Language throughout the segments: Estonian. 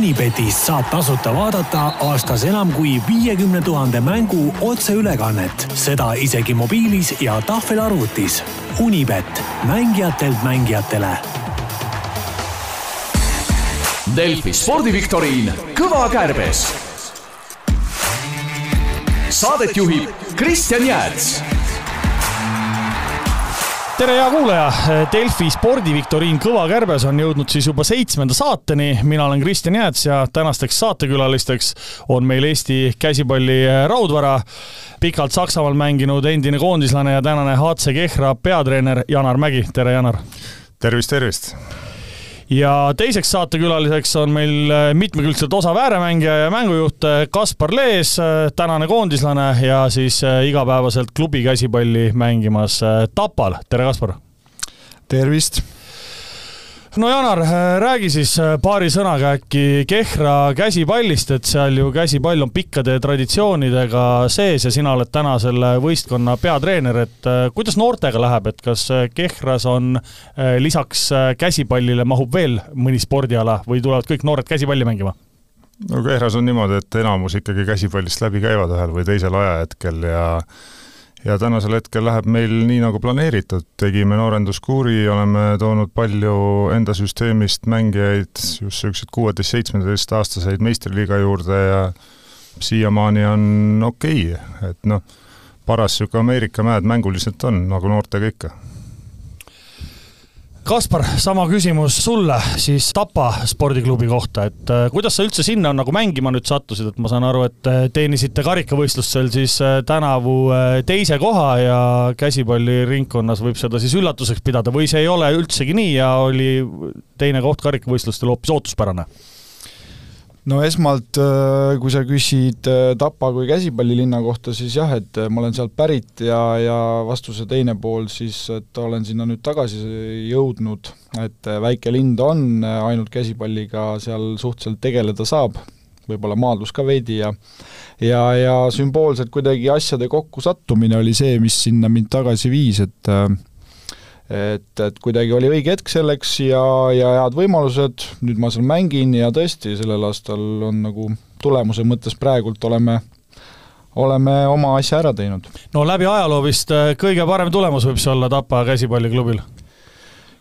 Unibetist saab tasuta vaadata aastas enam kui viiekümne tuhande mängu otseülekannet, seda isegi mobiilis ja tahvelarvutis. Unibet, mängijatelt mängijatele. Delfi spordiviktoriin Kõva kärbes. saadet juhib Kristjan Jääts tere, hea kuulaja! Delfi spordiviktoriin Kõva kärbes on jõudnud siis juba seitsmenda saateni. mina olen Kristjan Jääts ja tänasteks saatekülalisteks on meil Eesti käsipalli raudvara, pikalt Saksamaal mänginud endine koondislane ja tänane HC Kehra peatreener Janar Mägi. tere, Janar! tervist, tervist! Ja teiseks saatekülaliseks on meil äh, mitmekülgselt osav ääremängija ja mängujuht äh, Kaspar Lees, äh, tänane koondislane ja siis igapäevaselt klubi käsipalli mängimas Tapal. tere, Kaspar! tervist! No Janar, räägi siis paari sõnaga äkki Kehra käsipallist, et seal ju käsipall on pikkade traditsioonidega sees ja sina oled täna selle võistkonna peatreener, et äh, kuidas noortega läheb, et kas äh, Kehras on äh, lisaks käsipallile mahub veel mõni spordiala või tulevad kõik noored käsipalli mängima? no Kehras on niimoodi, et enamus ikkagi käsipallist läbi käivad ühel või teisel ajahetkel ja ja tänasel hetkel läheb meil nii, nagu planeeritud, tegime noorenduskuuri, oleme toonud palju enda süsteemist mängijaid, just niisuguseid kuueteist-seitsmeteistaastaseid meistriliiga juurde ja siiamaani on okei okay., et noh, paras niisugune Ameerika mäed mänguliselt on, nagu noortega ikka Kaspar, sama küsimus sulle siis Tapa spordiklubi kohta, et äh, kuidas sa üldse sinna nagu mängima nüüd sattusid, et ma saan aru, et äh, teenisite karikavõistlustel siis äh, tänavu teise koha ja käsipalliringkonnas võib seda siis üllatuseks pidada või see ei ole üldsegi nii ja oli teine koht karikavõistlustel hoopis ootuspärane? No esmalt, äh, kui sa küsid äh, Tapa kui käsipallilinna kohta, siis jah, et äh, ma olen sealt pärit ja, ja vastuse teine pool siis, et olen sinna nüüd tagasi jõudnud, et väike linn ta on, ainult käsipalliga seal suhteliselt tegeleda saab, võib-olla maadlus ka veidi ja ja, ja sümboolselt kuidagi asjade kokkusattumine oli see, mis sinna mind tagasi viis, et äh, et, et kuidagi oli õige hetk selleks ja, ja head võimalused, nüüd ma seal mängin ja tõesti, sellel aastal on nagu tulemuse mõttes praegult oleme oleme oma asja ära teinud. no läbi ajaloo vist äh, kõige parem tulemus võib see olla Tapa käsipalliklubil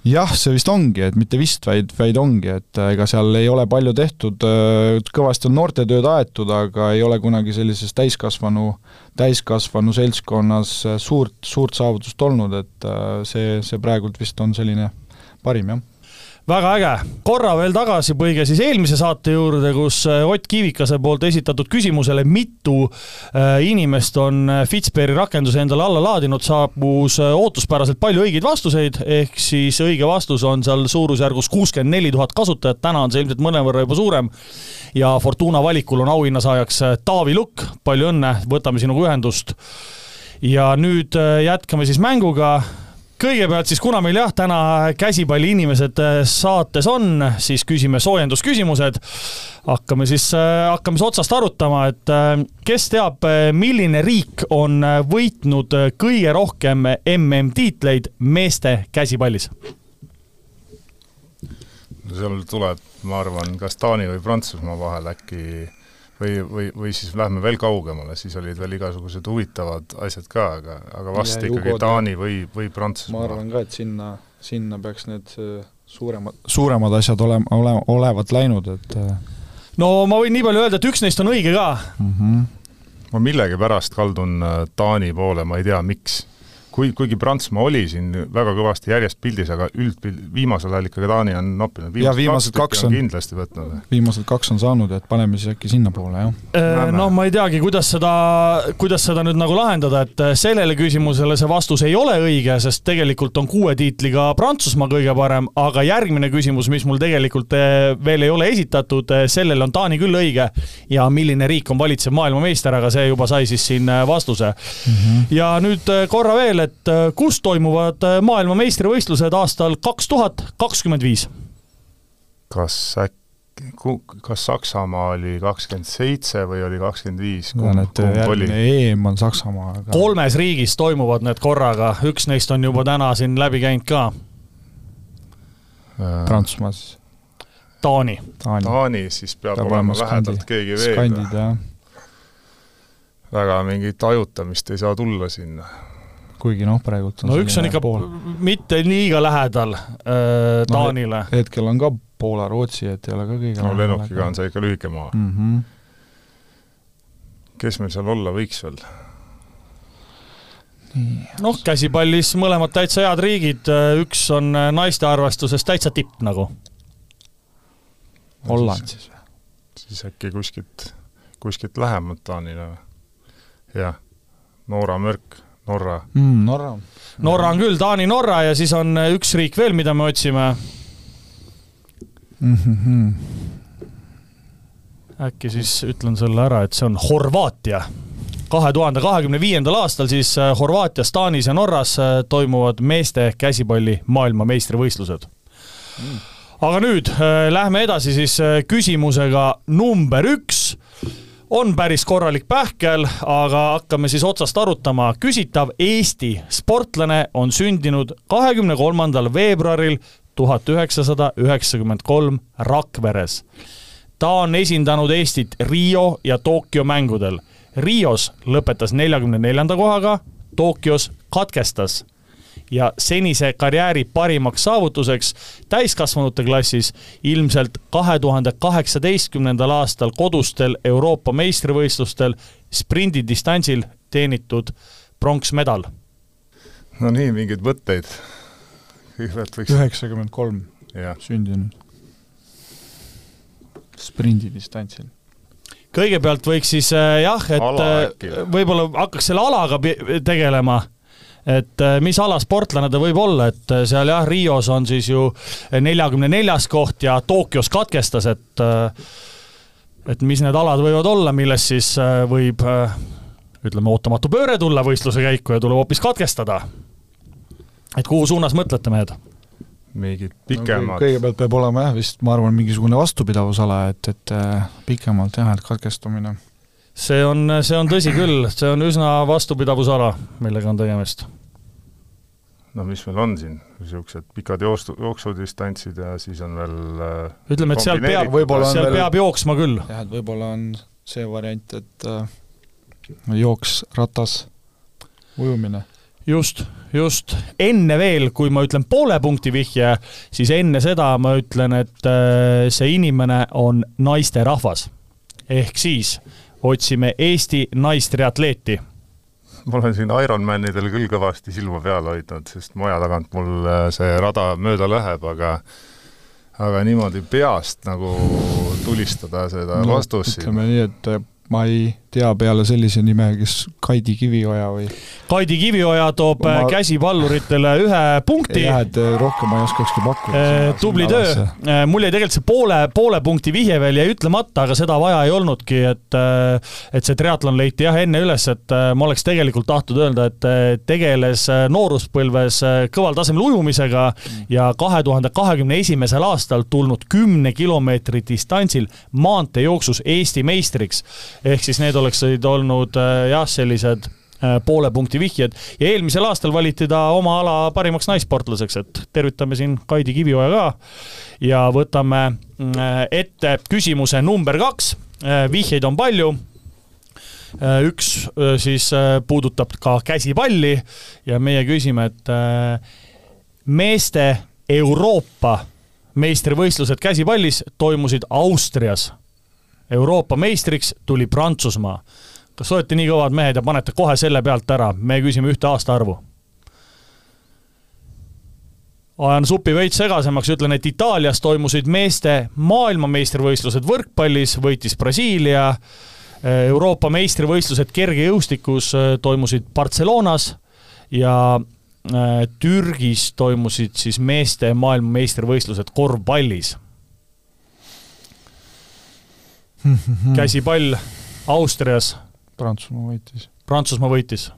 jah, see vist ongi, et mitte vist, vaid, vaid ongi, et äh, ega seal ei ole palju tehtud, äh, kõvasti on noortetööd aetud, aga ei ole kunagi sellises täiskasvanu, täiskasvanu seltskonnas äh, suurt, suurt saavutust olnud, et see, see praegult vist on selline parim, jah väga äge, korra veel tagasipõige siis eelmise saate juurde, kus äh, Ott Kivikase poolt esitatud küsimusele, mitu äh, inimest on äh, Fitsperi rakenduse endale alla laadinud, saabus ootuspäraselt palju õigeid vastuseid, ehk siis õige vastus on seal suurusjärgus kuuskümmend neli tuhat kasutajat, täna on see ilmselt mõnevõrra juba suurem. ja Fortuna valikul on auhinnasaajaks Taavi Lukk, palju õnne, võtame sinuga ühendust. ja nüüd jätkame siis mänguga kõigepealt siis, kuna meil jah, täna käsipalliinimesed äh, saates on, siis küsime soojendusküsimused. hakkame siis, äh, hakkame siis otsast arutama, et äh, kes teab, milline riik on võitnud kõige rohkem MM-tiitleid meeste käsipallis? seal tuleb, ma arvan, kas Taani või Prantsusmaa vahel äkki või, või, või siis lähme veel kaugemale, siis olid veel igasugused huvitavad asjad ka, aga, aga vast ja, ikkagi Taani või, või Prantsusmaa. ma arvan ka, et sinna, sinna peaks need äh, suuremad, suuremad asjad olema, olema, olevat läinud, et äh. no ma võin nii palju öelda, et üks neist on õige ka mm. -hmm. ma millegipärast kaldun äh, Taani poole, ma ei tea, miks kui, kuigi Prantsusmaa oli siin väga kõvasti järjest pildis, aga üldpild, viimasel ajal ikkagi Taani on noppinud. ja viimased kaks, kaks on kindlasti võtnud. viimased kaks on saanud, et paneme siis äkki sinnapoole, jah. Äh, no ma ei teagi, kuidas seda, kuidas seda nüüd nagu lahendada, et äh, sellele küsimusele see vastus ei ole õige, sest tegelikult on kuue tiitliga Prantsusmaa kõige parem, aga järgmine küsimus, mis mul tegelikult äh, veel ei ole esitatud, sellele on Taani küll õige ja milline riik on valitsev maailmameister, aga see juba sai siis siin vastuse mm. -hmm. ja nüüd korra veel, et et äh, kus toimuvad äh, maailmameistrivõistlused aastal kaks tuhat kakskümmend viis? kas äkki kas Saksamaa oli kakskümmend seitse või oli kakskümmend viis? EM on Saksamaa aga.... kolmes riigis toimuvad need korraga, üks neist on juba täna siin läbi käinud ka. Prantsusmaa siis? Taani. Taani, Taani, siis peab, peab olema lähedalt keegi veel. skandid, jah. väga mingit ajutamist ei saa tulla sinna. Kuigi noh, praegult on no üks on ikka pool. mitte liiga lähedal äh, Taanile no,. hetkel on ka Poola, Rootsi, et ei ole ka kõige no lennukiga on see ikka lühike maa mm. -hmm. kes meil seal olla võiks veel? noh, käsipallis mõlemad täitsa head riigid, üks on naiste arvestuses täitsa tipp nagu. Holland siis või? siis äkki kuskilt, kuskilt lähemalt Taanile või? jah, Norra mürk, Norra mm,. Norra. Norra on küll, Taani, Norra ja siis on üks riik veel, mida me otsime mm. -hmm. äkki siis ütlen sulle ära, et see on Horvaatia kahe tuhande kahekümne viiendal aastal siis äh, Horvaatias, Taanis ja Norras äh, toimuvad meeste käsipalli maailmameistrivõistlused mm. aga nüüd äh, lähme edasi siis küsimusega number üks. On päris korralik pähkel, aga hakkame siis otsast arutama. küsitav Eesti sportlane on sündinud kahekümne kolmandal veebruaril tuhat üheksasada üheksakümmend kolm Rakveres. ta on esindanud Eestit Rio ja Tokyo mängudel Rios lõpetas neljakümne neljanda kohaga, Tokyos katkestas ja senise karjääri parimaks saavutuseks täiskasvanute klassis ilmselt kahe tuhande kaheksateistkümnendal aastal kodustel Euroopa meistrivõistlustel sprindidistantsil teenitud pronksmedal. no nii, mingeid võtteid. kõigepealt võiks üheksakümmend kolm sündinud. sprindidistantsil kõigepealt võiks siis äh, jah, et äh, võib-olla hakkaks selle alaga tegelema et äh, mis ala sportlane ta võib olla, et seal jah, Rios on siis ju neljakümne neljas koht ja Tokyos katkestas, et et mis need alad võivad olla, milles siis võib ütleme, ootamatu pööre tulla võistluse käiku ja tuleb hoopis katkestada. et kuhu suunas mõtlete, mehed? mingid pikemad no,. kõigepealt peab olema jah, vist ma arvan, mingisugune vastupidavusala, et, et äh, pikemalt jah, et katkestumine. see on, see on tõsi küll, see on üsna vastupidavusala, millega on tegemist. No mis meil on siin, niisugused pikad jooksu, jooksudistantsid ja siis on veel äh, ütleme, et seal peab, seal veel... peab jooksma küll. jah, et võib-olla on see variant, et äh, jooks, ratas, ujumine just, just, enne veel, kui ma ütlen poole punkti vihje, siis enne seda ma ütlen, et äh, see inimene on naisterahvas. ehk siis otsime Eesti naistriatleeti. Ma olen siin Ironmanidel küll kõvasti silma peal hoidnud, sest maja tagant mul äh, see rada mööda läheb, aga aga niimoodi peast nagu tulistada seda no, vastust siin. ütleme nii, et ma ei tea peale sellise nime, kes Kaidi Kivioja või? Kaidi Kivioja toob ma... käsipalluritele ühe punkti. jah, et eh, rohkem ma ei oskakski pakkuda. Eh, tubli töö, eh, mul jäi tegelikult see poole, poole punkti vihje veel jäi ütlemata, aga seda vaja ei olnudki, et et see triatlon leiti jah enne üles, et ma oleks tegelikult tahtnud öelda, et tegeles nooruspõlves kõval tasemel ujumisega ja kahe tuhande kahekümne esimesel aastal tulnud kümne kilomeetri distantsil maanteejooksus Eesti meistriks. ehk siis need oleksid olnud äh, jah, sellised äh, poole punkti vihjed. Ja eelmisel aastal valiti ta oma ala parimaks naissportlaseks, et tervitame siin Kaidi Kivioja ka. Ja võtame äh, ette küsimuse number kaks. vihjeid on palju. Üks siis puudutab ka käsipalli. Ja meie küsime, et meeste Euroopa meistrivõistlused käsipallis toimusid Austrias Euroopa meistriks tuli Prantsusmaa. kas olete nii kõvad mehed ja panete kohe selle pealt ära, me küsime ühte aastaarvu? ajan supi veits segasemaks, ütlen, et Itaalias toimusid meeste maailmameistrivõistlused võrkpallis, võitis Brasiilia. Euroopa meistrivõistlused kergejõustikus äh, toimusid Barcelonas ja äh, Türgis toimusid siis meeste maailmameistrivõistlused korvpallis käsipall Austrias. Prantsusmaa võitis. Prantsusmaa võitis.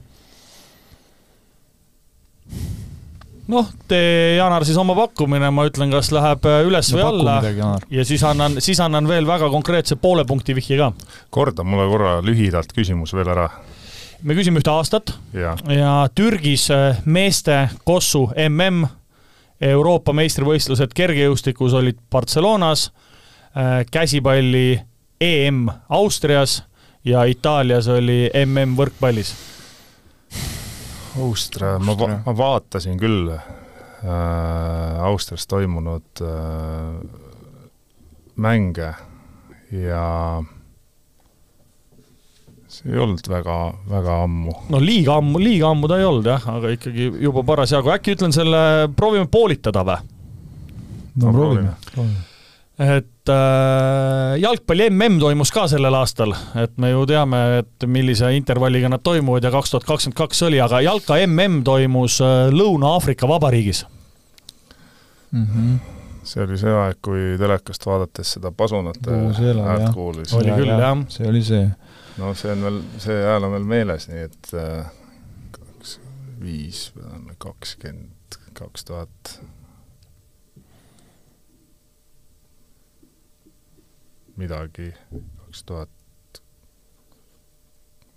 noh, tee, Janar, siis oma pakkumine, ma ütlen, kas läheb äh, üles no, või alla midagi, ja siis annan, siis annan veel väga konkreetse poole punkti vihje ka. korda mulle korra lühidalt küsimus veel ära. me küsime ühte aastat ja, ja Türgis äh, meeste kossu mm Euroopa meistrivõistlused kergejõustikus olid Barcelonas, käsipalli EM Austrias ja Itaalias oli MM võrkpallis. Austria, ma va-, ma vaatasin küll äh, Austrias toimunud äh, mänge ja see ei olnud väga, väga ammu. no liiga ammu, liiga ammu ta ei olnud jah, aga ikkagi juba parasjagu, äkki ütlen selle, proovime poolitada või? no, no proovime, proovime et äh, jalgpalli mm toimus ka sellel aastal, et me ju teame, et millise intervalliga nad toimuvad ja kaks tuhat kakskümmend kaks oli, aga jalka mm toimus äh, Lõuna-Aafrika Vabariigis mm. -hmm. see oli see aeg, kui telekast vaadates seda pasunate häält kuulis. oli küll, jah. see oli see. no see on veel, see hääl on veel meeles, nii et äh, kaks, viis, kakskümmend, kaks tuhat midagi, kaks tuhat,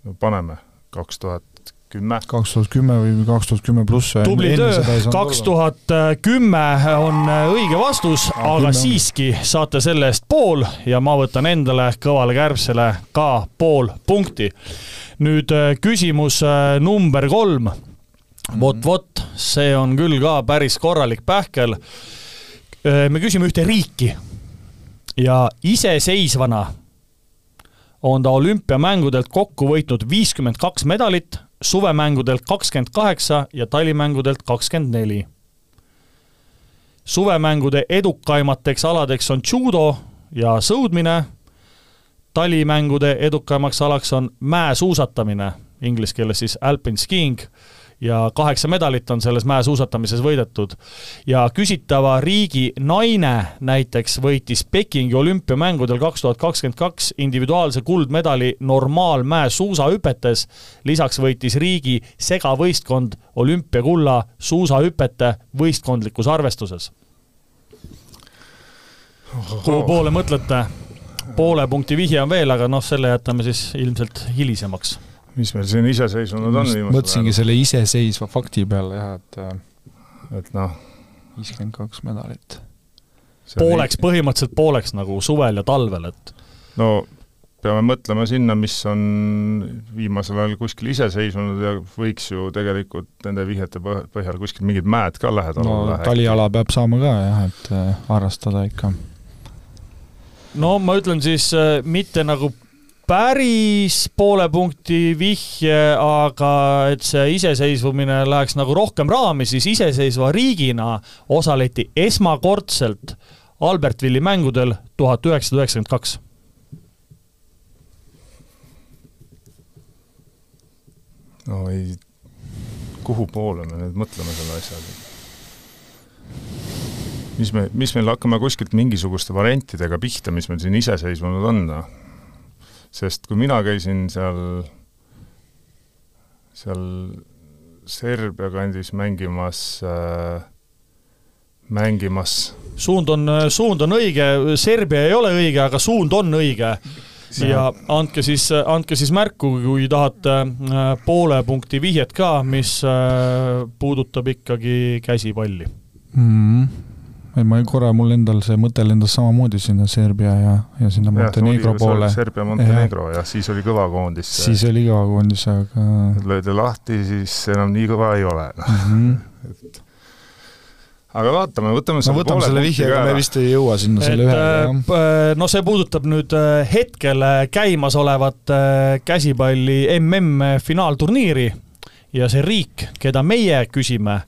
no paneme, kaks tuhat kümme. kaks tuhat kümme või kaks tuhat kümme pluss. tubli töö, kaks tuhat kümme on õige vastus, aga siiski saate selle eest pool ja ma võtan endale kõvale kärbsele ka pool punkti. nüüd äh, küsimus äh, number kolm. vot-vot, see on küll ka päris korralik pähkel. Äh, me küsime ühte riiki ja iseseisvana on ta olümpiamängudelt kokku võitnud viiskümmend kaks medalit, suvemängudelt kakskümmend kaheksa ja talimängudelt kakskümmend neli. suvemängude edukaimateks aladeks on judo ja sõudmine, talimängude edukaimaks alaks on mäesuusatamine, inglise keeles siis alpine skiing ja kaheksa medalit on selles mäesuusatamises võidetud. ja küsitava riigi naine näiteks võitis Pekingi olümpiamängudel kaks tuhat kakskümmend kaks individuaalse kuldmedali normaalmäesuusahüpetes, lisaks võitis riigi segavõistkond olümpiakulla suusahüpete võistkondlikus arvestuses. kuhu poole mõtlete? poole punkti vihje on veel, aga noh, selle jätame siis ilmselt hilisemaks mis meil siin iseseisvunud on viimasel ajal? mõtlesingi selle iseseisva fakti peale jah, et äh, et noh, viiskümmend kaks medalit. pooleks, põhimõtteliselt pooleks nagu suvel ja talvel, et no peame mõtlema sinna, mis on viimasel ajal kuskil iseseisvunud ja võiks ju tegelikult nende vihjete põhjal kuskil mingid mäed ka lähedal no, olla. taliala peab saama ka jah, et äh, harrastada ikka. no ma ütlen siis äh, mitte nagu päris poole punkti vihje, aga et see iseseisvumine läheks nagu rohkem raami, siis iseseisva riigina osaleti esmakordselt Albertvilli mängudel tuhat üheksasada üheksakümmend kaks. no ei, kuhu poole me nüüd mõtleme selle asjaga? mis me, mis meil hakkame kuskilt mingisuguste variantidega pihta, mis meil siin iseseisvunud on, noh sest kui mina käisin seal, seal Serbia kandis mängimas äh,, mängimas suund on, suund on õige, Serbia ei ole õige, aga suund on õige. ja andke siis, andke siis märku, kui tahate äh, poole punkti vihjet ka, mis äh, puudutab ikkagi käsipalli mm. -hmm et ma korra, mul endal see mõte lendas samamoodi sinna Serbia ja, ja sinna Montenegro ja, poole. Serbia, Montenegro jah ja,, siis oli kõva koondis. siis oli kõva koondis, aga löödi lahti, siis enam nii kõva ei ole mm. -hmm. et aga vaatame, võtame no võtame selle vihje, aga me vist ei jõua sinna selle ühega. Äh, no see puudutab nüüd äh, hetkel käimasolevat äh, käsipalli mm finaalturniiri ja see riik, keda meie küsime,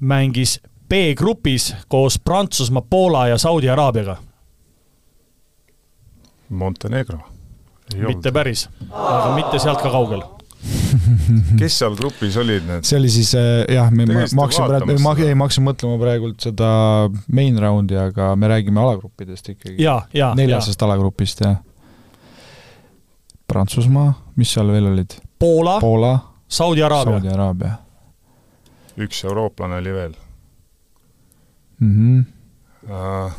mängis B-grupis koos Prantsusmaa, Poola ja Saudi Araabiaga? Montenegro. mitte olnud. päris, aga mitte sealt ka kaugel kes seal grupis olid need? see oli siis äh, jah, me, ma, ma hakkasin praegu, ma, ei, ma hakkasin mõtlema praegult seda main round'i, aga me räägime alagruppidest ikkagi. neljasest alagrupist, jah. Prantsusmaa, mis seal veel olid? Poola, Poola. Saudi Araabia. üks eurooplane oli veel mm. -hmm. Uh,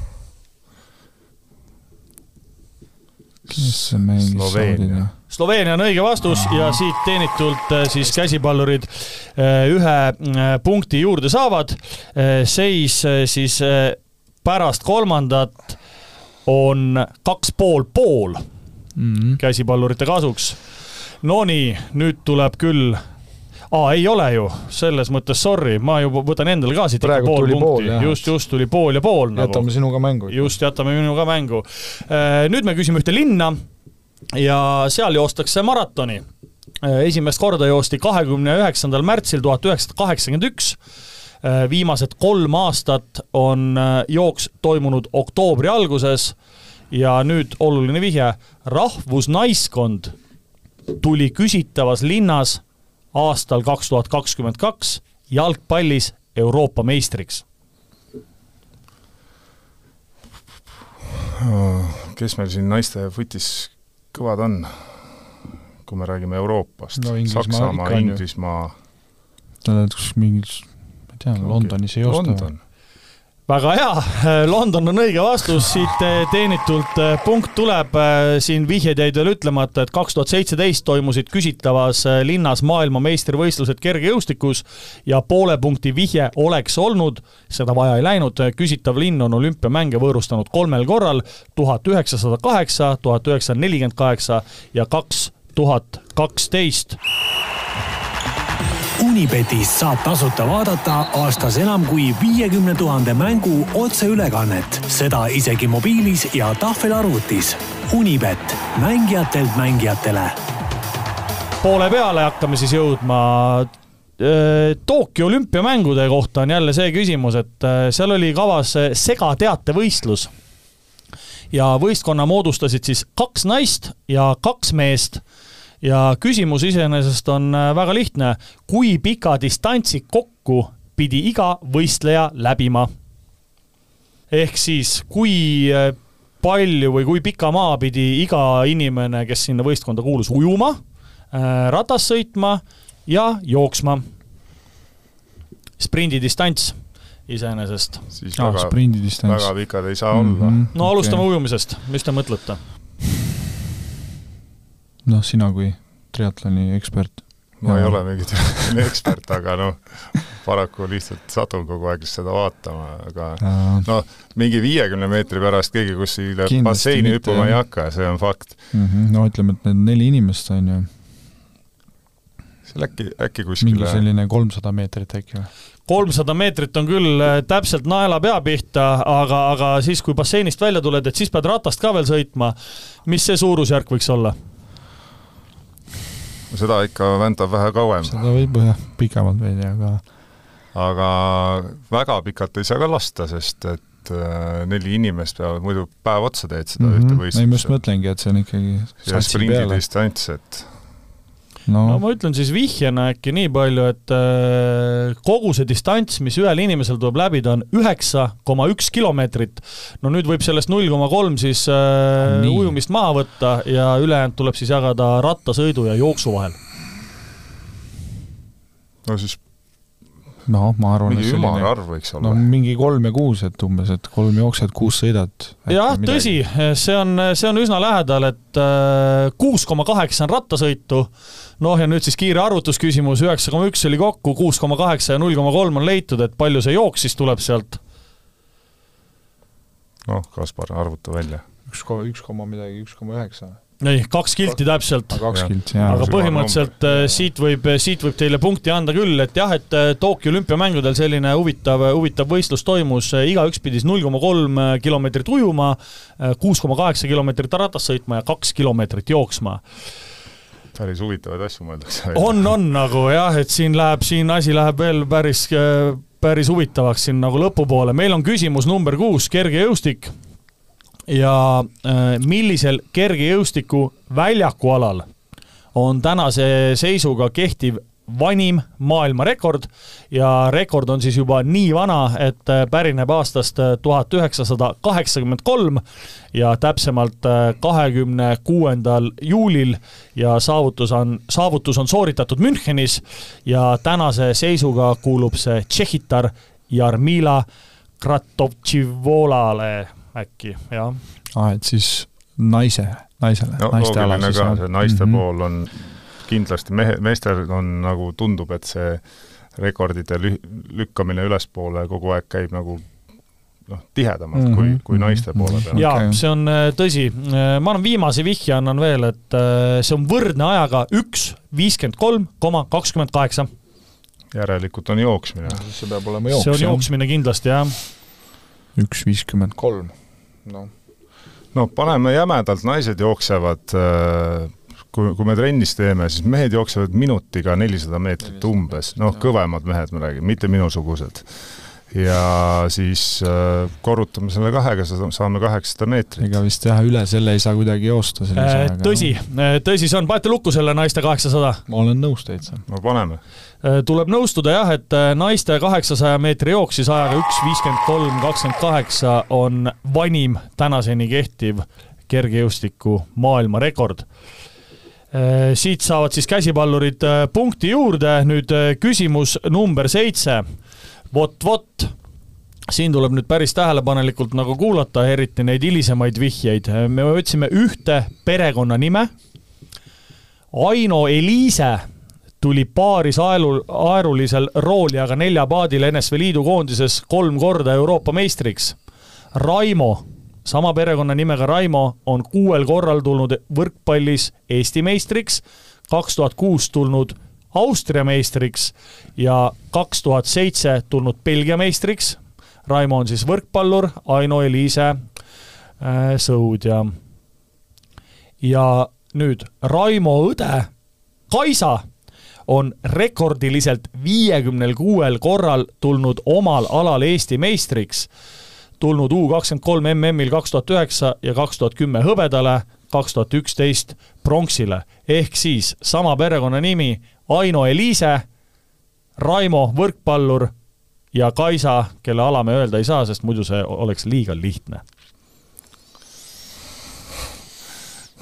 kes see mängis Saudina? Sloveenia on õige vastus ja siit teenitult äh, siis käsipallurid äh, ühe äh, punkti juurde saavad. seis siis pärast kolmandat on kaks pool pool mm -hmm. käsipallurite kasuks. Nonii, nüüd tuleb küll aa, ei ole ju, selles mõttes sorry, ma juba võtan endale ka siit ikka pool punkti, just, just tuli pool ja pool nagu. jätame sinuga mängu. just, jätame minuga mängu. nüüd me küsime ühte linna ja seal joostakse maratoni. esimest korda joosti kahekümne üheksandal märtsil tuhat üheksasada kaheksakümmend üks. viimased kolm aastat on äh, jooks toimunud oktoobri alguses ja nüüd oluline vihje, rahvusnaiskond tuli küsitavas linnas aastal kaks tuhat kakskümmend kaks jalgpallis Euroopa meistriks. kes meil siin naiste vutis kõvad on? kui me räägime Euroopast No Inglismaa Saksamaa on ju. Inglismaa, sa oled kus mingis, ma ei tea, Londonis ei joosta. London. Väga hea, London on õige vastus, siit eh, teenitult eh, punkt tuleb, siin vihjed jäid veel ütlemata, et kaks tuhat seitseteist toimusid küsitavas linnas maailmameistrivõistlused kergejõustikus ja poole punkti vihje oleks olnud, seda vaja ei läinud, küsitav linn on olümpiamänge võõrustanud kolmel korral, tuhat üheksasada kaheksa, tuhat üheksasada nelikümmend kaheksa ja kaks tuhat kaksteist. Unibetis saab tasuta vaadata aastas enam kui viiekümne tuhande mängu otseülekannet, seda isegi mobiilis ja tahvelarvutis. Unibet, mängijatelt mängijatele poole peale hakkame siis jõudma. Tokyo olümpiamängude kohta on jälle see küsimus, et äh, seal oli kavas äh, segateatevõistlus. ja võistkonna moodustasid siis kaks naist ja kaks meest. Ja küsimus iseenesest on äh, väga lihtne, kui pika distantsi kokku pidi iga võistleja läbima? ehk siis, kui äh, palju või kui pika maa pidi iga inimene, kes sinna võistkonda kuulus, ujuma, ratas sõitma ja jooksma. sprindidistants iseenesest. siis aa, väga, väga. pikad ei saa olla. no alustame ujumisest, mis te mõtlete? noh, sina kui triatloni ekspert. ma ei Jaa. ole mingi triatloni ekspert, aga noh, paraku lihtsalt satun kogu aeg seda vaatama, aga no mingi viiekümne meetri pärast keegi kuskile basseini hüppama ei hakka, see on fakt. no ütleme, et need neli inimest on ju, seal äkki, äkki mingi kuskile selline kolmsada meetrit äkki või? kolmsada meetrit on küll äh, täpselt naela pea pihta, aga, aga siis, kui basseinist välja tuled, et siis pead ratast ka veel sõitma. mis see suurusjärk võiks olla? Seda ikka vändab vähe kauem, seda võib jah, pikemalt veidi, aga aga väga pikalt ei saa ka lasta, sest et äh, neli inimest peavad muidu päev otsa teed seda mm -hmm. ühte Mhm. ei, ma just võistlust. mõtlengi, et see on ikkagi satsi peale. sprindidistants, et no no ma ütlen siis vihjena äkki nii palju, et äh, kogu see distants, mis ühel inimesel tuleb läbida, on üheksa koma üks kilomeetrit. no nüüd võib sellest null koma kolm siis äh, Nii. ujumist maha võtta ja ülejäänud tuleb siis jagada rattasõidu ja jooksu vahel. no siis noh, ma arvan, et mingi ümar arv võiks no olla. mingi kolm ja kuus, et umbes, et kolm jooksed, kuus sõidad. jah, tõsi, see on, see on üsna lähedal, et kuus koma kaheksa on rattasõitu. noh, ja nüüd siis kiire arvutusküsimus, üheksa koma üks oli kokku, kuus koma kaheksa ja null koma kolm on leitud, et palju see jooks siis tuleb sealt? noh, Kaspar, arvuta välja. üks koma, üks koma midagi, üks koma üheksa. ei, kaks kilti täpselt. kaks kilti, jaa. aga põhimõtteliselt äh, siit võib, siit võib teile punkti anda küll, et jah, et äh, Tokyo olümpiamängudel selline huvitav, huvitav võistlus toimus, igaüks pidi siis null koma kolm kilomeetrit ujuma, kuus koma kaheksa kilomeetrit ratas sõitma ja kaks kilomeetrit jooksma. päris huvitavaid asju mõeldakse. on, on nagu jah, et siin läheb, siin asi läheb veel päris, päris huvitavaks siin nagu lõpupoole. meil on küsimus number kuus, kergejõustik. Ja äh, millisel kergejõustiku väljakualal on tänase seisuga kehtiv vanim maailmarekord ja rekord on siis juba nii vana, et äh, pärineb aastast tuhat üheksasada kaheksakümmend kolm ja täpsemalt äh, kahekümne kuuendal juulil ja saavutus on, saavutus on sooritatud Münchenis ja tänase seisuga kuulub see Tšehhitar Jarmila Kratovtšivolale äkki, jah. aa, et siis naise, naisele no naiste ala loogiline siis, see naiste Mhm. pool on kindlasti mehe, meestel on nagu tundub, et see rekordide lü-, lükkamine ülespoole kogu aeg käib nagu noh, tihedamalt mm -hmm. kui, Mhm, kui mhm, naiste poole peal. jaa okay., see on äh, tõsi. ma annan viimase vihje, annan veel, et äh, see on võrdne ajaga üks viiskümmend kolm koma kakskümmend kaheksa. järelikult on jooksmine. see peab olema see on jooks, jooksmine kindlasti, jah. Üks viiskümmend kolm, noh. no paneme jämedalt, naised jooksevad äh, kui, kui me trennis teeme, siis mehed jooksevad minutiga nelisada meetrit umbes, noh, kõvemad mehed me räägime, mitte minusugused. ja siis äh, korrutame selle kahega, saame kaheksasada meetrit. ega vist jah, üle selle ei saa kuidagi joosta sellise ajaga. Äh, tõsi, tõsi see on, panete lukku selle naiste kaheksasada? ma olen nõus täitsa. no paneme. Tuleb nõustuda jah, et äh, naiste kaheksasaja meetri jook siis ajaga üks viiskümmend kolm, kakskümmend kaheksa on vanim tänaseni kehtiv kergejõustiku maailmarekord Äh, siit saavad siis käsipallurid äh, punkti juurde, nüüd äh, küsimus number seitse. vot, vot, siin tuleb nüüd päris tähelepanelikult nagu kuulata, eriti neid hilisemaid vihjeid. me otsime ühte perekonnanime. Aino Eliise tuli paaris aelu, aerulisel roolijaga neljapaadil NSV Liidu koondises kolm korda Euroopa meistriks. Raimo sama perekonnanimega Raimo on kuuel korral tulnud võrkpallis Eesti meistriks, kaks tuhat kuus tulnud Austria meistriks ja kaks tuhat seitse tulnud Belgia meistriks. Raimo on siis võrkpallur, Aino Eliise äh, sõudja. ja nüüd Raimo õde Kaisa on rekordiliselt viiekümnel kuuel korral tulnud omal alal Eesti meistriks tulnud U kakskümmend kolm MM-il kaks tuhat üheksa ja kaks tuhat kümme hõbedale, kaks tuhat üksteist pronksile. ehk siis sama perekonnanimi Aino Eliise, Raimo võrkpallur ja Kaisa, kelle ala me öelda ei saa, sest muidu see oleks liiga lihtne.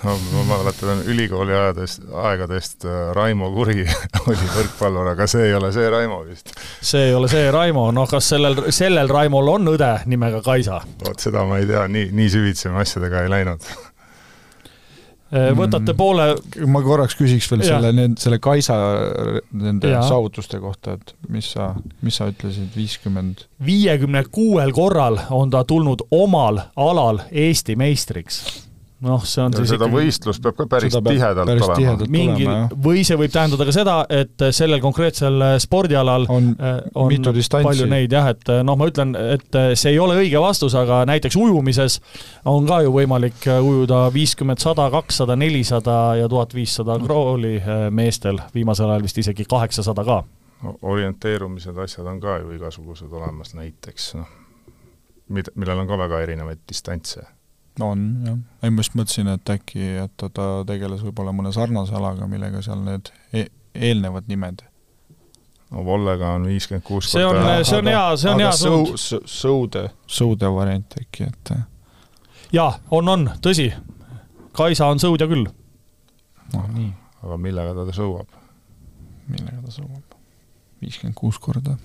No ma mäletan ülikooli ajadest, aegadest äh, Raimo Kuri oli võrkpallur, aga see ei ole see Raimo vist. see ei ole see Raimo, noh kas sellel, sellel Raimol on õde nimega Kaisa? vot seda ma ei tea, nii, nii süvitsi me asjadega ei läinud. võtate poole ma korraks küsiks veel Jah. selle, selle Kaisa nende Jaa. saavutuste kohta, et mis sa, mis sa ütlesid, viiskümmend? viiekümne kuuel korral on ta tulnud omal alal Eesti meistriks. Noh, see on ja siis seda ikkagi võistlust peab ka päris peab tihedalt päris olema. tihedalt mingil tulema, või see võib tähendada ka seda, et sellel konkreetsel spordialal on äh, on mitu distantsi. palju neid jah, et noh, ma ütlen, et see ei ole õige vastus, aga näiteks ujumises on ka ju võimalik ujuda viiskümmend, sada, kakssada, nelisada ja tuhat viissada krooli äh, meestel, viimasel ajal vist isegi kaheksasada ka. orienteerumised, asjad on ka ju igasugused olemas, näiteks noh, mid-, millel on ka väga erinevaid distantse. On jah, ei ma just mõtlesin, et äkki, et ta, ta tegeles võib-olla mõne sarnase alaga, millega seal need e eelnevad nimed. no Vollega on viiskümmend kuus See on- see on hea, see on hea suund. Sõude, sõude variant äkki, et jaa, on, on, tõsi. Kaisa on sõudja küll. noh, nii, aga millega ta sõuab? millega ta sõuab? viiskümmend kuus korda.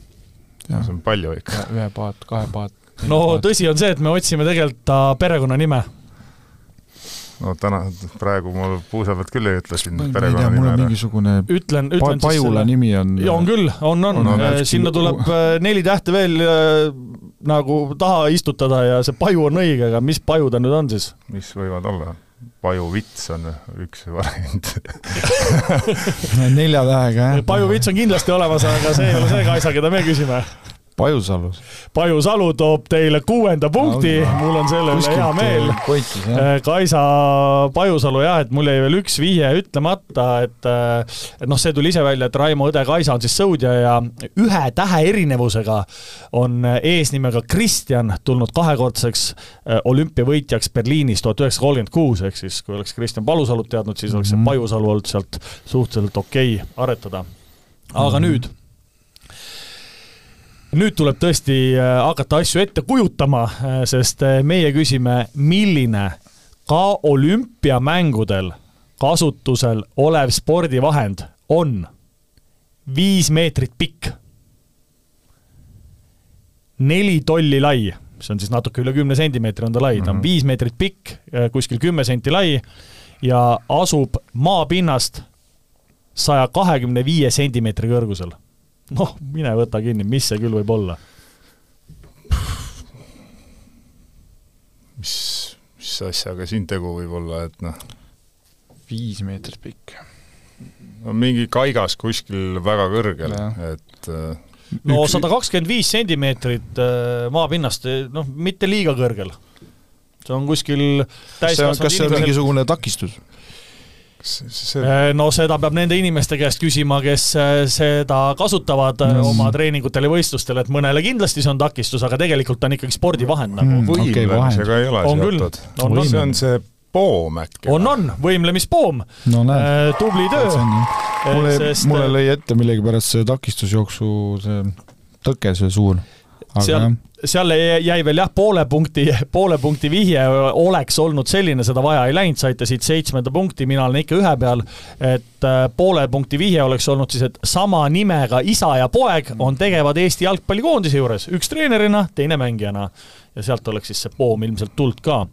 see on palju ikka. ühe paat, kahe paat. No tõsi on see, et me otsime tegelikult ta perekonnanime. no täna, praegu mul puusa pealt küll ei ütle siin tea, mul perekonnanime on mingisugune ütlen, pa, ütlen siis Pajula selle nimi on ja on küll, on, on, On, on. on. sinna tuleb äh, neli tähte veel äh, nagu taha istutada ja see paju on õige, aga mis paju ta nüüd on siis? mis võivad olla? pajuvits on üks variant nelja tähega, jah. pajuvits on kindlasti olemas, aga see ei ole see Kaisa, keda me küsime. Pajusalus. Paju Salu toob teile kuuenda punkti, mul on selle üle hea meel. Äh, Kaisa Pajusalu jah, et mul jäi veel üks vihje ütlemata, et äh, et noh, see tuli ise välja, et Raimo õde Kaisa on siis sõudja ja ühe tähe erinevusega on eesnimega Kristjan tulnud kahekordseks äh, olümpiavõitjaks Berliinis tuhat üheksasada kolmkümmend kuus, ehk siis kui oleks Kristjan Palusalut teadnud, siis oleks see Mhm. Pajusalu olnud sealt suhteliselt okei okay aretada. aga Mhm. nüüd nüüd tuleb tõesti äh, hakata asju ette kujutama, sest äh, meie küsime, milline ka olümpiamängudel kasutusel olev spordivahend on viis meetrit pikk, neli tolli lai mis on siis natuke üle kümne sentimeetri on ta lai mm, -hmm. ta on mhm. viis meetrit pikk, kuskil kümme senti lai ja asub maapinnast saja kahekümne viie sentimeetri kõrgusel. Noh, mine võta kinni, mis see küll võib olla? mis, mis asjaga siin tegu võib olla, et noh viis meetrit pikk. no mingi kaigas kuskil väga kõrgel, et äh, no sada kakskümmend viis sentimeetrit äh, maapinnast, noh, mitte liiga kõrgel. see on kuskil täiskasvanud kas see on mingisugune takistus? See... Äh, no seda peab nende inimeste käest küsima, kes seda kasutavad mm. oma treeningutel ja võistlustel, et mõnele kindlasti see on takistus, aga tegelikult ta on ikkagi spordivahend nagu mm,. võimlemisega okay, ei ole seotud. see on see poom äkki? on, on, võimlemispoom no,. Tubli töö. mulle, sest... mulle lõi ette millegipärast see takistusjooksu see tõke, see suur. Seal, seal jäi veel jah, poole punkti, poole punkti vihje oleks olnud selline, seda vaja ei läinud, saite siit seitsmenda punkti, mina olen ikka ühe peal, et äh, poole punkti vihje oleks olnud siis, et sama nimega isa ja poeg on tegevad Eesti jalgpallikoondise juures, üks treenerina, teine mängijana. ja sealt oleks siis see poom ilmselt tulnud ka.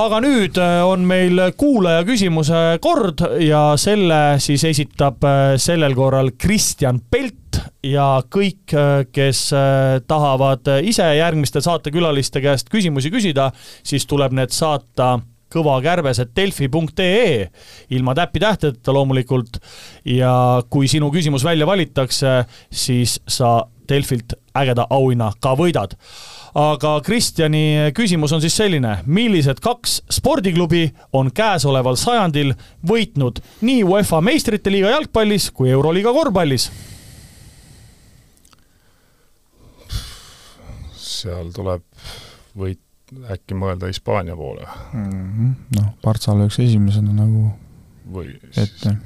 Aga nüüd äh, on meil kuulaja küsimuse kord ja selle siis esitab äh, sellel korral Kristjan Pelt ja kõik, äh, kes tahavad ise järgmiste saatekülaliste käest küsimusi küsida, siis tuleb need saata kõvakärbesed delfi.ee ilma täppitähtedeta loomulikult. Ja kui sinu küsimus välja valitakse, siis sa Delfilt ägeda auhinna ka võidad. Aga Kristjani küsimus on siis selline, millised kaks spordiklubi on käesoleval sajandil võitnud nii UEFA meistrite liiga jalgpallis kui Euroliiga korvpallis? Seal tuleb võit, äkki mõelda Hispaania poole mm -hmm.. noh, Partsa lööks esimesena nagu või ette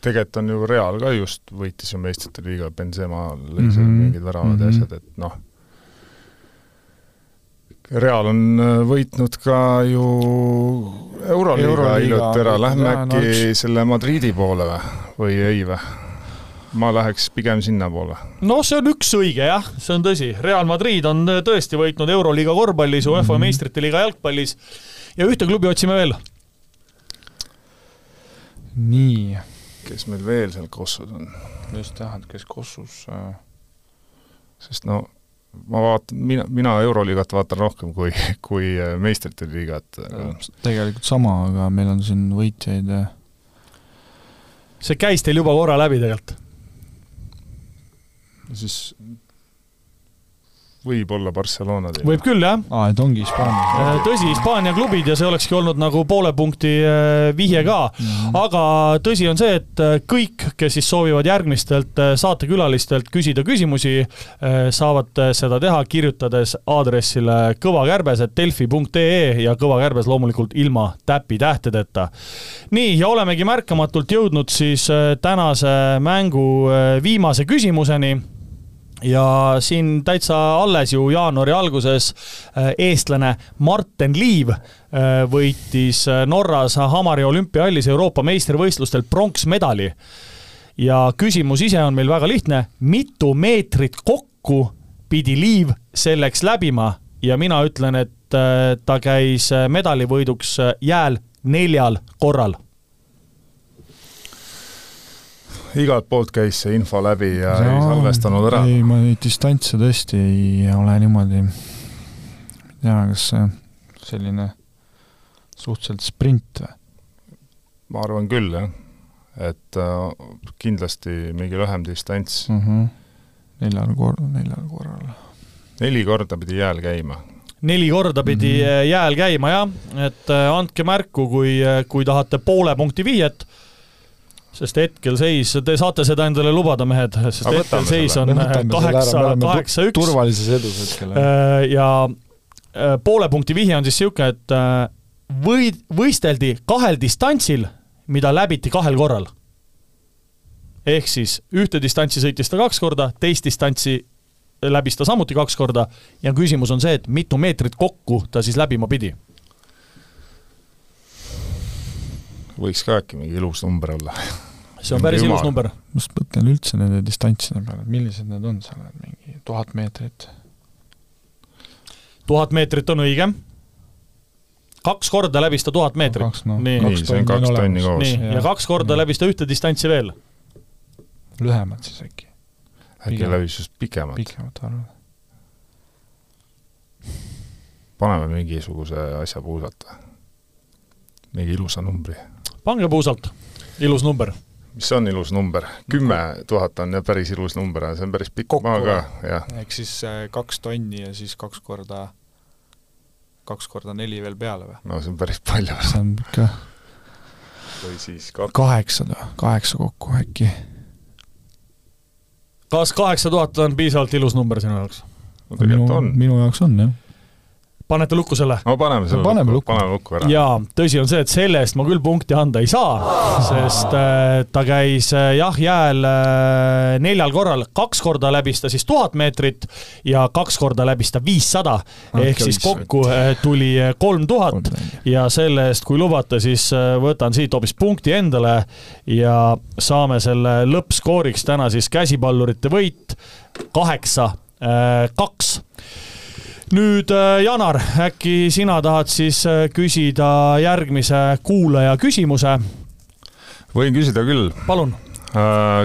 tegelikult on ju Real ka just võitis ju meistrite liiga, Benzema lõi seal mm -hmm. mingid väravad mm -hmm. ja asjad, et noh Real on äh, võitnud ka ju Euroliiga Euro hiljuti ära, lähme äkki no, selle Madridi poole või, või ei või? Ma läheks pigem sinnapoole. noh, see on üks õige jah, see on tõsi, Real Madrid on äh, tõesti võitnud Euroliiga korvpallis, UEFA mm -hmm. meistrite liiga jalgpallis ja ühte klubi otsime veel. nii. kes meil veel seal Kossus on? just jah, et kes Kossus äh... sest no ma vaatan, mina, mina Euroliigat vaatan rohkem kui, kui äh, meistrite liigat. tegelikult sama, aga meil on siin võitjaid ja see käis teil juba korra läbi tegelikult? Siis võib-olla Barcelona teema. võib küll, jah. aa, et ongi Hispaania. Äh, tõsi, Hispaania klubid ja see olekski olnud nagu poole punkti äh, vihje ka mm. -hmm. aga tõsi on see, et äh, kõik, kes siis soovivad järgmistelt saatekülalistelt küsida küsimusi, saavad seda teha, kirjutades aadressile kõvakärbes.delfi.ee ja kõvakärbes loomulikult ilma täpitähtedeta. nii, ja olemegi märkamatult jõudnud siis tänase mängu viimase küsimuseni ja siin täitsa alles ju jaanuari alguses äh, eestlane Marten Liiv äh, võitis äh, Norras Hamari olümpiahallis Euroopa meistrivõistlustel pronksmedali. ja küsimus ise on meil väga lihtne, mitu meetrit kokku pidi Liiv selleks läbima? Ja mina ütlen, et ta käis medalivõiduks jääl neljal korral igalt poolt käis see info läbi ja no, ei salvestanud ära? ei, ma neid distantse tõesti ei ole niimoodi, ei tea, kas selline suhteliselt sprint või? ma arvan küll, jah. et äh, kindlasti mingi lühem distants mm. -hmm. neljal kor-, neljal korral. neli korda pidi jääl käima neli korda pidi mm -hmm. jääl käima jah, et äh, andke märku, kui, äh, kui tahate poole punkti vihjet sest hetkel seis, te saate seda endale lubada, mehed, sest Aga hetkel seis on kaheksa, kaheksa, üks. turvalises edus hetkel. Äh, ja äh, poole punkti vihje on siis niisugune, et äh, või, võisteldi kahel distantsil, mida läbiti kahel korral. ehk siis ühte distantsi sõitis ta kaks korda, teist distantsi läbis ta samuti kaks korda ja küsimus on see, et mitu meetrit kokku ta siis läbima pidi võiks ka äkki mingi ilus number olla see on päris ilus number. ma just mõtlen üldse nende distantside peale, et millised need on seal, mingi tuhat meetrit? tuhat meetrit on õige. kaks korda läbis ta tuhat meetrit noh. nii, nii, see on kaks tonni koos. nii, ja kaks korda läbis ta ühte distantsi veel. lühemad siis äkki, äkki läbis just pikemalt. pikemad arvad? paneme mingisuguse asja puusata. mingi ilusa numbri. pange puusalt, ilus number. Mis on ilus number? kümme tuhat on jah päris ilus number, see on päris pikk maa ka jah. ehk siis äh, kaks tonni ja siis kaks korda, kaks korda neli veel peale või? no see on päris palju. see on ikka või siis kaks, kaheksa, kaheksa kokku äkki. kas kaheksa tuhat on piisavalt ilus number sinu jaoks? no tegelikult on. minu jaoks on jah. Panete lukku selle? no paneme selle Paneme lukku, lukku. paneme lukku ära. jaa, tõsi on see, et selle eest ma küll punkti anda ei saa, sest äh, ta käis äh, jah, jääl äh, neljal korral, kaks korda läbis ta siis tuhat meetrit ja kaks korda läbis ta viissada, ehk siis kokku tuli kolm tuhat. Ja selle eest, kui lubate, siis võtan siit hoopis punkti endale ja saame selle lõppskooriks täna siis käsipallurite võit. Kaheksa, kaks nüüd äh, Janar, äkki sina tahad siis äh, küsida järgmise kuulaja küsimuse, võin küsida küll. palun.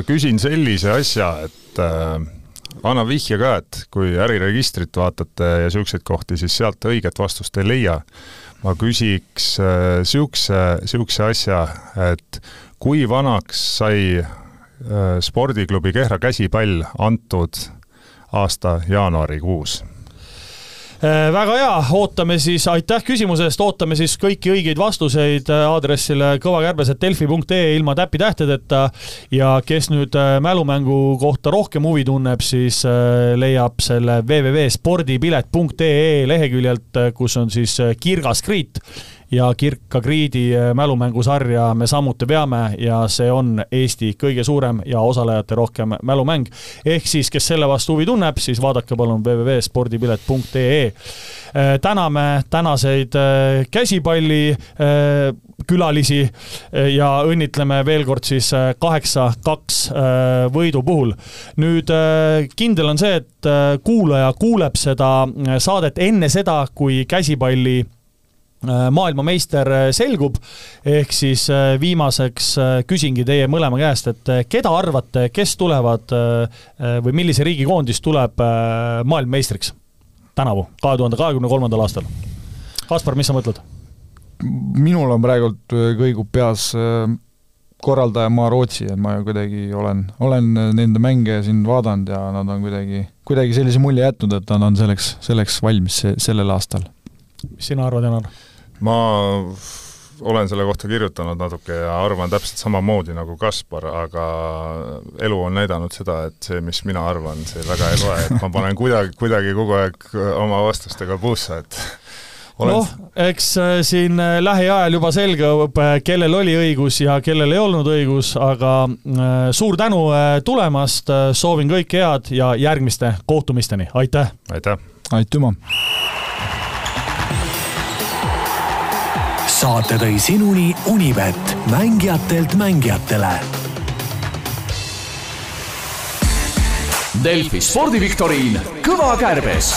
küsin sellise asja, et äh, anna vihje ka, et kui äriregistrit vaatate ja siukseid kohti, siis sealt õiget vastust ei leia. ma küsiks äh, siukse, siukse asja, et kui vanaks sai äh, spordiklubi Kehra käsipall antud aasta jaanuarikuus? Äh, väga hea, ootame siis, aitäh küsimuse eest, ootame siis kõiki õigeid vastuseid äh, aadressile kõvakärbes.delfi.ee ilma täppitähtedeta ja kes nüüd äh, mälumängu kohta rohkem huvi tunneb, siis leiab selle www.spordipilet.ee leheküljelt, kus on siis Kirgas Kriit ja Kirka Kriidi äh, mälumängusarja me samuti veame ja see on Eesti kõige suurem ja osalejate rohkem mälumäng. ehk siis, kes selle vastu huvi tunneb, siis vaadake palun www.spordipilet.ee. täname tänaseid äh, käsipalli äh, külalisi äh, ja õnnitleme veel kord siis kaheksa-kaks võidu puhul. nüüd kindel on see, et äh, kuulaja kuuleb seda äh, saadet enne seda, kui käsipalli äh, maailmameister äh, selgub, ehk siis äh, viimaseks äh, küsingi teie mõlema käest, et äh, keda arvate, kes tulevad äh, või millise riigi koondis tuleb äh, maailmameistriks tänavu, kahe tuhande kahekümne kolmandal aastal? Kaspar, mis sa mõtled? minul on praegult äh, kõigub peas äh, korraldajamaa Rootsi, et ma kuidagi olen, olen nende mänge siin vaadanud ja nad on kuidagi, kuidagi sellise mulje jätnud, et nad on selleks, selleks valmis se sellel aastal. mis sina arvad, Janar? Ma olen selle kohta kirjutanud natuke ja arvan täpselt samamoodi nagu Kaspar, aga elu on näidanud seda, et see, mis mina arvan, see väga ei loe, et ma panen kuidagi, kuidagi kogu aeg oma vastustega puusse, et olen... noh, eks äh, siin äh, lähiajal juba selgub, kellel oli õigus ja kellel ei olnud õigus, aga äh, suur tänu tulemast, soovin kõike head ja järgmiste kohtumisteni, aitäh! aitäh! aitüma! Saate tõi sinuni Unibet, mängijatelt mängijatele. Delfi spordiviktoriin Kõva kärbes